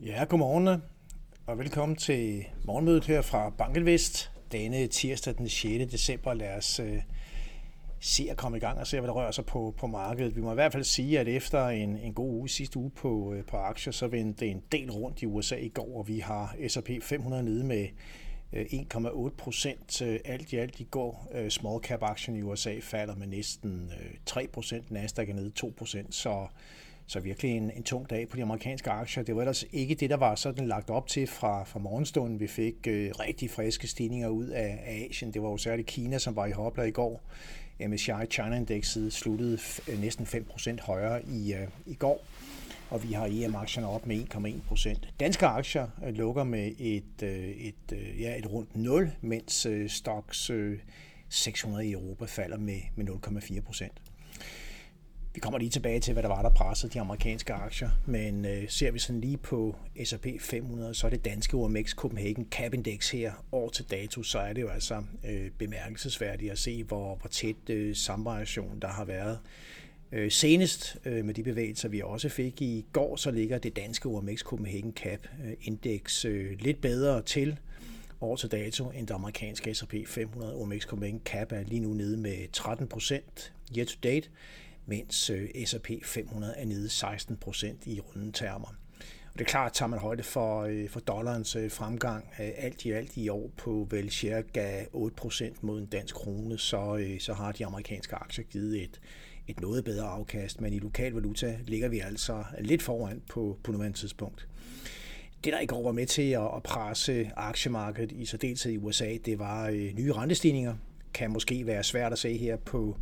Ja, godmorgen og velkommen til morgenmødet her fra Bankelvest. Denne tirsdag den 6. december. Lad os øh, se at komme i gang og se, hvad der rører sig på, på markedet. Vi må i hvert fald sige, at efter en, en god uge sidste uge på, øh, på aktier, så vendte en del rundt i USA i går, og vi har S&P 500 nede med øh, 1,8 procent øh, alt i alt i går. Øh, small cap aktien i USA falder med næsten 3 procent, Nasdaq er nede 2 procent, så så virkelig en, en tung dag på de amerikanske aktier. Det var ellers ikke det, der var sådan lagt op til fra, fra morgenstunden. Vi fik øh, rigtig friske stigninger ud af, af Asien. Det var jo særligt Kina, som var i hopler i går. MSCI China-indekset sluttede øh, næsten 5% højere i, øh, i går, og vi har EM-aktierne op med 1,1%. Danske aktier øh, lukker med et, øh, et, øh, ja, et rundt 0, mens øh, stocks øh, 600 i Europa falder med, med 0,4%. Vi kommer lige tilbage til, hvad der var, der pressede de amerikanske aktier, men øh, ser vi sådan lige på S&P 500, så er det danske OMX Copenhagen Cap Index her år til dato, så er det jo altså øh, bemærkelsesværdigt at se, hvor, hvor tæt øh, samvariation der har været. Øh, senest øh, med de bevægelser, vi også fik i går, så ligger det danske OMX Copenhagen Cap øh, Index øh, lidt bedre til år til dato end det amerikanske S&P 500. OMX Copenhagen Cap er lige nu nede med 13 procent year to date mens øh, S&P 500 er nede 16 procent i runde termer. Og det er klart, at tager man højde for, øh, for dollarens øh, fremgang alt i alt i år på vel cirka 8% mod en dansk krone, så, så har de amerikanske aktier givet et, et noget bedre afkast, men i lokal valuta ligger vi altså lidt foran på, på nuværende tidspunkt. Det, der i går var med til at presse aktiemarkedet i særdeleshed i USA, det var nye rentestigninger. Kan måske være svært at se her på,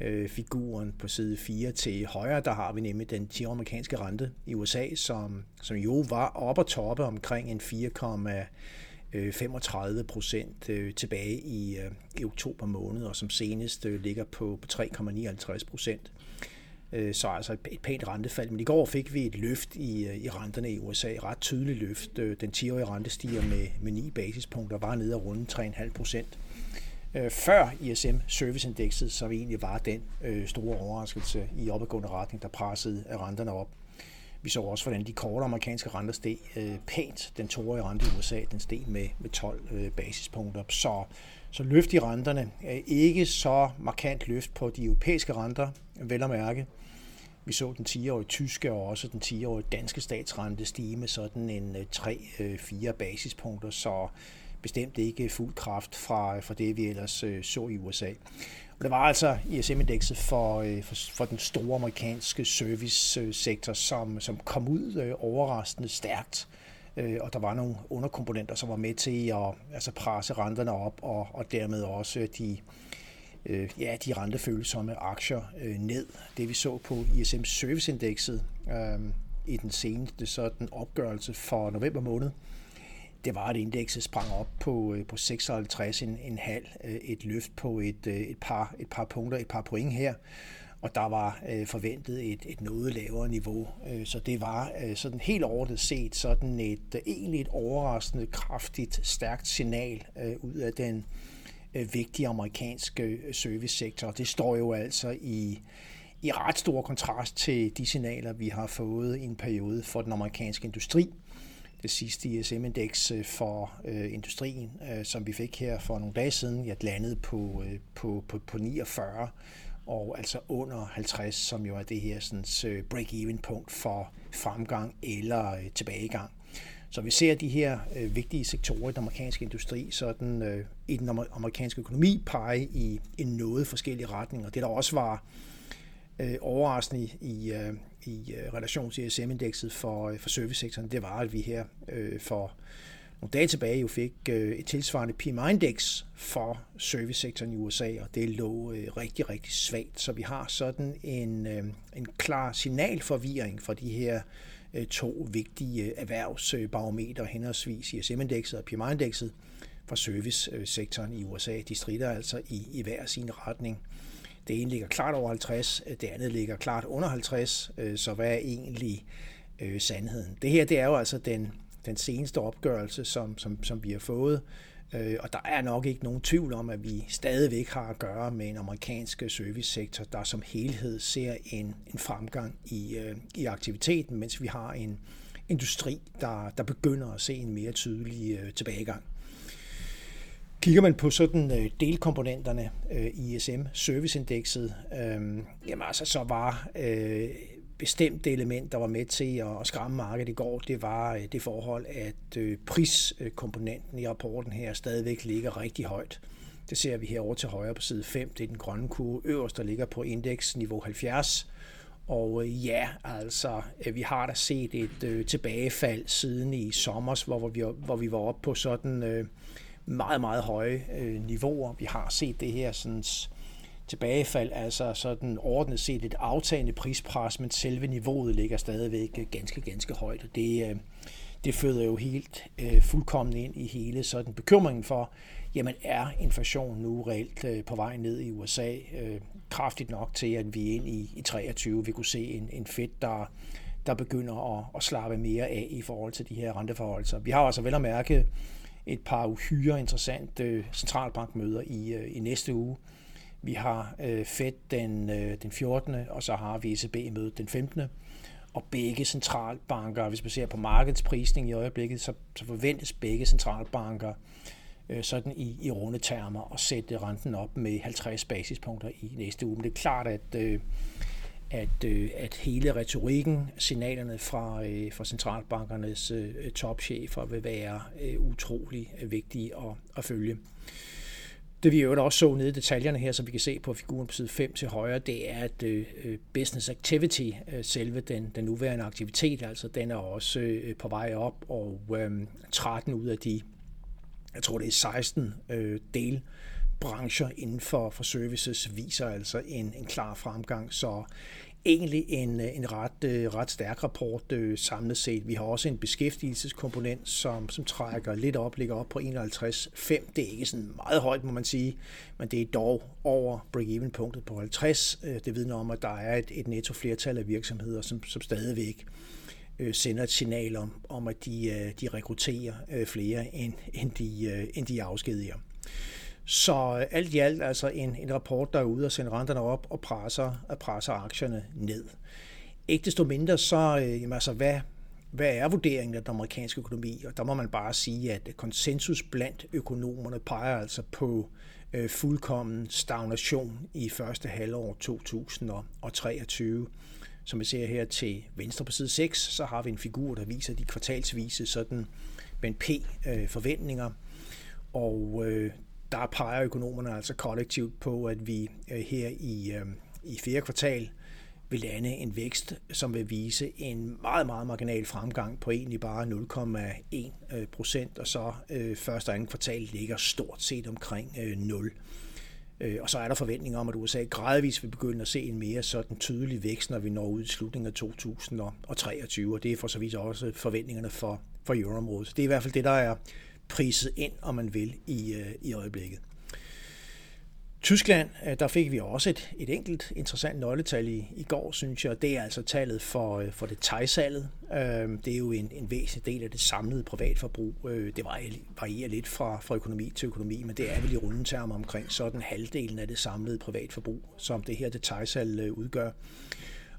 øh, figuren på side 4 til højre, der har vi nemlig den 10 amerikanske rente i USA, som, som jo var op og toppe omkring en 4,35 øh, procent øh, tilbage i, øh, i oktober måned, og som senest øh, ligger på, på 3,59 procent. Øh, så altså et pænt rentefald. Men i går fik vi et løft i, øh, i renterne i USA, ret tydeligt løft. Den 10-årige rente stiger med, med 9 basispunkter, var nede og runde 3,5 procent øh, før ISM Serviceindekset, så vi egentlig var den øh, store overraskelse i opadgående retning, der pressede renterne op. Vi så også, hvordan de korte amerikanske renter steg øh, pænt. Den toårige rente i USA, den steg med, med 12 øh, basispunkter. Så, så løft i renterne øh, ikke så markant løft på de europæiske renter, vel at mærke. Vi så den 10-årige tyske og også den 10-årige danske statsrente stige med sådan en øh, 3-4 øh, basispunkter, så bestemt ikke fuld kraft fra, fra det, vi ellers øh, så i USA. Og det var altså ISM-indekset for, øh, for, for den store amerikanske servicesektor, som, som kom ud øh, overraskende stærkt. Øh, og der var nogle underkomponenter, som var med til at altså presse renterne op, og, og dermed også de, øh, ja, de rentefølsomme aktier øh, ned. Det vi så på ISM Serviceindekset øh, i den seneste sådan opgørelse for november måned, det var, at indekset sprang op på, øh, på 56 en, en halv, øh, et løft på et, øh, et, par, et par punkter, et par point her, og der var øh, forventet et, et noget lavere niveau. Så det var øh, sådan helt overordnet set sådan et øh, egentlig et overraskende kraftigt, stærkt signal øh, ud af den øh, vigtige amerikanske servicesektor. Det står jo altså i i ret stor kontrast til de signaler, vi har fået i en periode for den amerikanske industri, det sidste ISM-indeks øh, for øh, industrien, øh, som vi fik her for nogle dage siden, jeg landede på, øh, på, på, på 49, og altså under 50, som jo er det her sådan, øh, break-even punkt for fremgang eller øh, tilbagegang. Så vi ser de her øh, vigtige sektorer i den amerikanske industri, sådan øh, i den amerikanske økonomi pege i en noget forskellige og Det der også var øh, overraskende i, i, øh, i øh, relation til ISM-indekset for, øh, for servicesektoren, det var, at vi her øh, for nogle dage tilbage jo fik øh, et tilsvarende PMI-indeks for servicesektoren i USA, og det lå øh, rigtig, rigtig svagt. Så vi har sådan en, øh, en klar signalforvirring for de her øh, to vigtige øh, erhvervsbarometer, henholdsvis ISM-indekset og PMI-indekset for servicesektoren i USA. De strider altså i, i hver sin retning. Det ene ligger klart over 50, øh, det andet ligger klart under 50, øh, så hvad er egentlig øh, sandheden? Det her det er jo altså den, den seneste opgørelse, som, som, som vi har fået Øh, og der er nok ikke nogen tvivl om, at vi stadigvæk har at gøre med en amerikansk servicesektor, der som helhed ser en, en fremgang i, øh, i aktiviteten, mens vi har en industri, der, der begynder at se en mere tydelig øh, tilbagegang. Kigger man på sådan øh, delkomponenterne øh, i ISM serviceindekset, øh, jamen altså så var øh, bestemte element, der var med til at skræmme markedet i går, det var øh, det forhold, at øh, priskomponenten i rapporten her stadigvæk ligger rigtig højt. Det ser vi herovre til højre på side 5. Det er den grønne kurve øverst, der ligger på indeksniveau 70. Og øh, ja, altså, øh, vi har da set et øh, tilbagefald siden i sommer, hvor vi, hvor vi var oppe på sådan øh, meget, meget høje øh, niveauer. Vi har set det her sådan tilbagefald, altså sådan ordnet set et aftagende prispres, men selve niveauet ligger stadigvæk øh, ganske, ganske højt, og det, øh, det føder jo helt øh, fuldkommen ind i hele sådan bekymringen for, jamen er inflation nu reelt øh, på vej ned i USA øh, kraftigt nok til, at vi ind i, i 23 vi kunne se en, en fedt, der, der begynder at, at slappe mere af i forhold til de her renteforhold. vi har altså vel at mærke et par uhyre interessante øh, centralbankmøder i, øh, i næste uge. Vi har øh, Fed den, den 14. og så har vi ECB-mødet den 15. Og begge centralbanker, hvis man ser på markedsprisning i øjeblikket, så, så forventes begge centralbanker sådan i, i runde termer at sætte renten op med 50 basispunkter i næste uge. Men det er klart, at, øh, at, øh, at hele retorikken, signalerne fra, øh, fra centralbankernes øh, topchefer vil være øh, utrolig vigtige at, at følge. Det vi jo også så nede i detaljerne her, som vi kan se på figuren på side 5 til højre, det er, at øh, øh, business activity, øh, selve den, den nuværende aktivitet, altså den er også øh, på vej op, og øh, 13 ud af de, jeg tror det er 16 øh, del brancher inden for, for services viser altså en, en klar fremgang. Så egentlig en, en ret, øh, ret stærk rapport øh, samlet set. Vi har også en beskæftigelseskomponent, som, som trækker lidt op, ligger op på 51,5. Det er ikke sådan meget højt, må man sige, men det er dog over break-even-punktet på 50. Øh, det vidner om, at der er et, et netto flertal af virksomheder, som, som stadigvæk øh, sender et signal om, om at de, øh, de rekrutterer øh, flere, end, end, de, øh, end de afskediger. Så øh, alt i alt altså en, en rapport, der er ude og sende renterne op og presser, og presser aktierne ned. Ikke desto mindre så, øh, jamen altså, hvad, hvad er vurderingen af den amerikanske økonomi? Og der må man bare sige, at konsensus blandt økonomerne peger altså på øh, fuldkommen stagnation i første halvår 2023. Som vi ser her til venstre på side 6, så har vi en figur, der viser de kvartalsvise sådan BNP-forventninger. Øh, og øh, der peger økonomerne altså kollektivt på, at vi øh, her i, øh, i fjerde kvartal vil lande en vækst, som vil vise en meget, meget marginal fremgang på egentlig bare 0,1 øh, procent, og så første og anden kvartal ligger stort set omkring 0. Og så er der forventninger om, at USA gradvist vil begynde at se en mere sådan tydelig vækst, når vi når ud i slutningen af 2023, og det er for så vidt også forventningerne for, for euroområdet. Det er i hvert fald det, der er priset ind, om man vil, i, øh, i øjeblikket. Tyskland, øh, der fik vi også et, et enkelt interessant nøgletal i, i går, synes jeg. Det er altså tallet for, øh, for for detaljsalget. Øhm, det er jo en, en væsentlig del af det samlede privatforbrug. Øh, det varierer lidt fra, fra økonomi til økonomi, men det er vel i rundetermer omkring sådan halvdelen af det samlede privatforbrug, som det her detaljsalg udgør.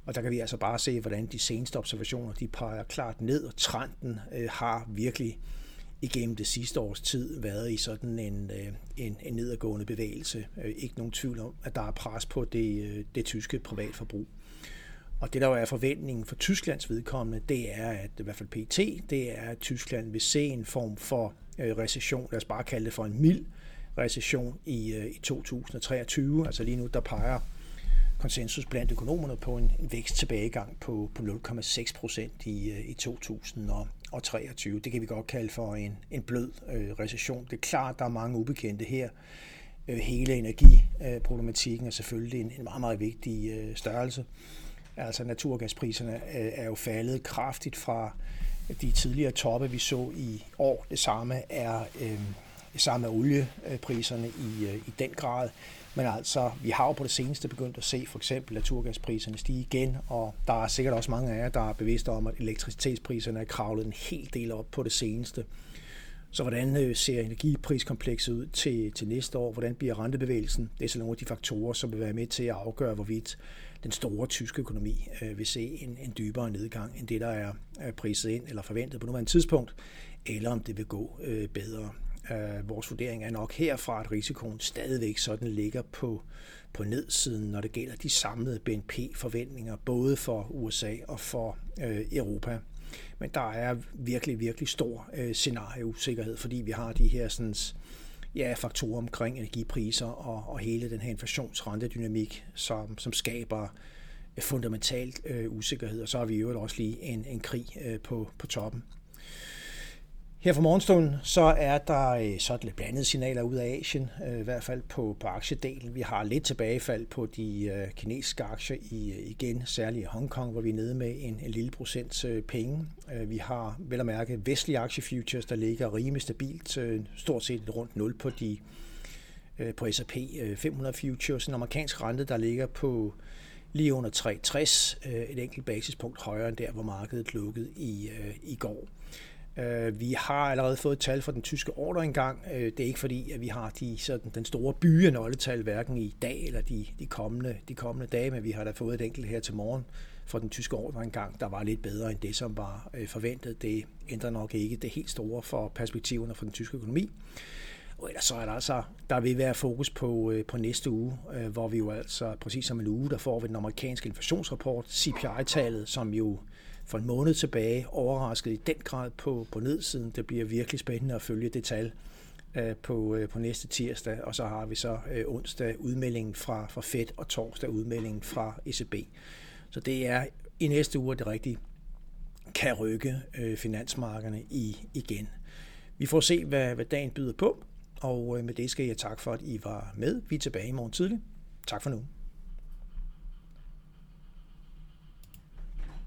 Og der kan vi altså bare se, hvordan de seneste observationer de peger klart ned, og trenden har virkelig igennem det sidste års tid været i sådan en, øh, en, en nedadgående bevægelse. Øh, ikke nogen tvivl om, at der er pres på det, øh, det tyske privatforbrug. Og det, der jo er forventningen for Tysklands vedkommende, det er, at i hvert fald PT, det er, at Tyskland vil se en form for recession, lad os bare kalde det for en mild recession i, i 2023. Altså lige nu, der peger konsensus blandt økonomerne på en, en vækst tilbagegang på, på 0,6 procent i, i og 23. Det kan vi godt kalde for en, en blød øh, recession. Det er klart, der er mange ubekendte her. Øh, hele energiproblematikken er selvfølgelig en, en meget, meget vigtig øh, størrelse. Altså naturgaspriserne øh, er jo faldet kraftigt fra de tidligere toppe, vi så i år. Det samme er, øh, det samme er oliepriserne i, øh, i den grad. Men altså, vi har jo på det seneste begyndt at se for eksempel naturgaspriserne stige igen, og der er sikkert også mange af jer, der er bevidste om, at elektricitetspriserne er kravlet en hel del op på det seneste. Så hvordan øh, ser energipriskomplekset ud til, til næste år? Hvordan bliver rentebevægelsen? Det er så nogle af de faktorer, som vil være med til at afgøre, hvorvidt den store tyske økonomi øh, vil se en, en dybere nedgang end det, der er, er priset ind eller forventet på nuværende tidspunkt, eller om det vil gå øh, bedre. Øh, vores vurdering er nok herfra, at risikoen stadigvæk sådan ligger på, på nedsiden, når det gælder de samlede BNP-forventninger, både for USA og for øh, Europa. Men der er virkelig, virkelig stor øh, scenarieusikkerhed, fordi vi har de her sådan, ja, faktorer omkring energipriser og, og hele den her inflationsrentedynamik, som, som skaber øh, fundamentalt øh, usikkerhed. Og så har vi jo også lige en, en krig øh, på, på toppen. Her fra morgenstunden, så er der øh, sådan lidt blandede signaler ud af Asien, øh, i hvert fald på, på aktiedelen. Vi har lidt tilbagefald på de øh, kinesiske aktier i, igen, særligt i Hongkong, hvor vi er nede med en, en lille procent penge. Vi har vel at mærke vestlige aktiefutures, der ligger rimelig stabilt, stort set rundt 0 på de på S&P 500 futures. En amerikansk rente, der ligger på lige under 3,60, et enkelt basispunkt højere end der, hvor markedet lukkede i, i går. Øh, vi har allerede fået tal fra den tyske ordreindgang. Øh, det er ikke fordi, at vi har de, sådan, den store bye nøgletal hverken i dag eller de, de, kommende, de kommende dage, men vi har da fået et enkelt her til morgen fra den tyske ordreindgang, der var lidt bedre end det, som var øh, forventet. Det ændrer nok ikke det helt store for perspektiverne for den tyske økonomi. Og ellers så er der altså, der vil være fokus på, på næste uge, hvor vi jo altså, præcis som en uge, der får vi den amerikanske inflationsrapport, CPI-tallet, som jo for en måned tilbage overrasket i den grad på, på nedsiden. Det bliver virkelig spændende at følge det tal øh, på, øh, på næste tirsdag, og så har vi så øh, onsdag udmeldingen fra, fra Fed og torsdag udmeldingen fra ECB. Så det er i næste uge det rigtige kan rykke finansmarkederne i igen. Vi får se, hvad, hvad dagen byder på, og med det skal jeg tak for, at I var med. Vi er tilbage i morgen tidlig. Tak for nu.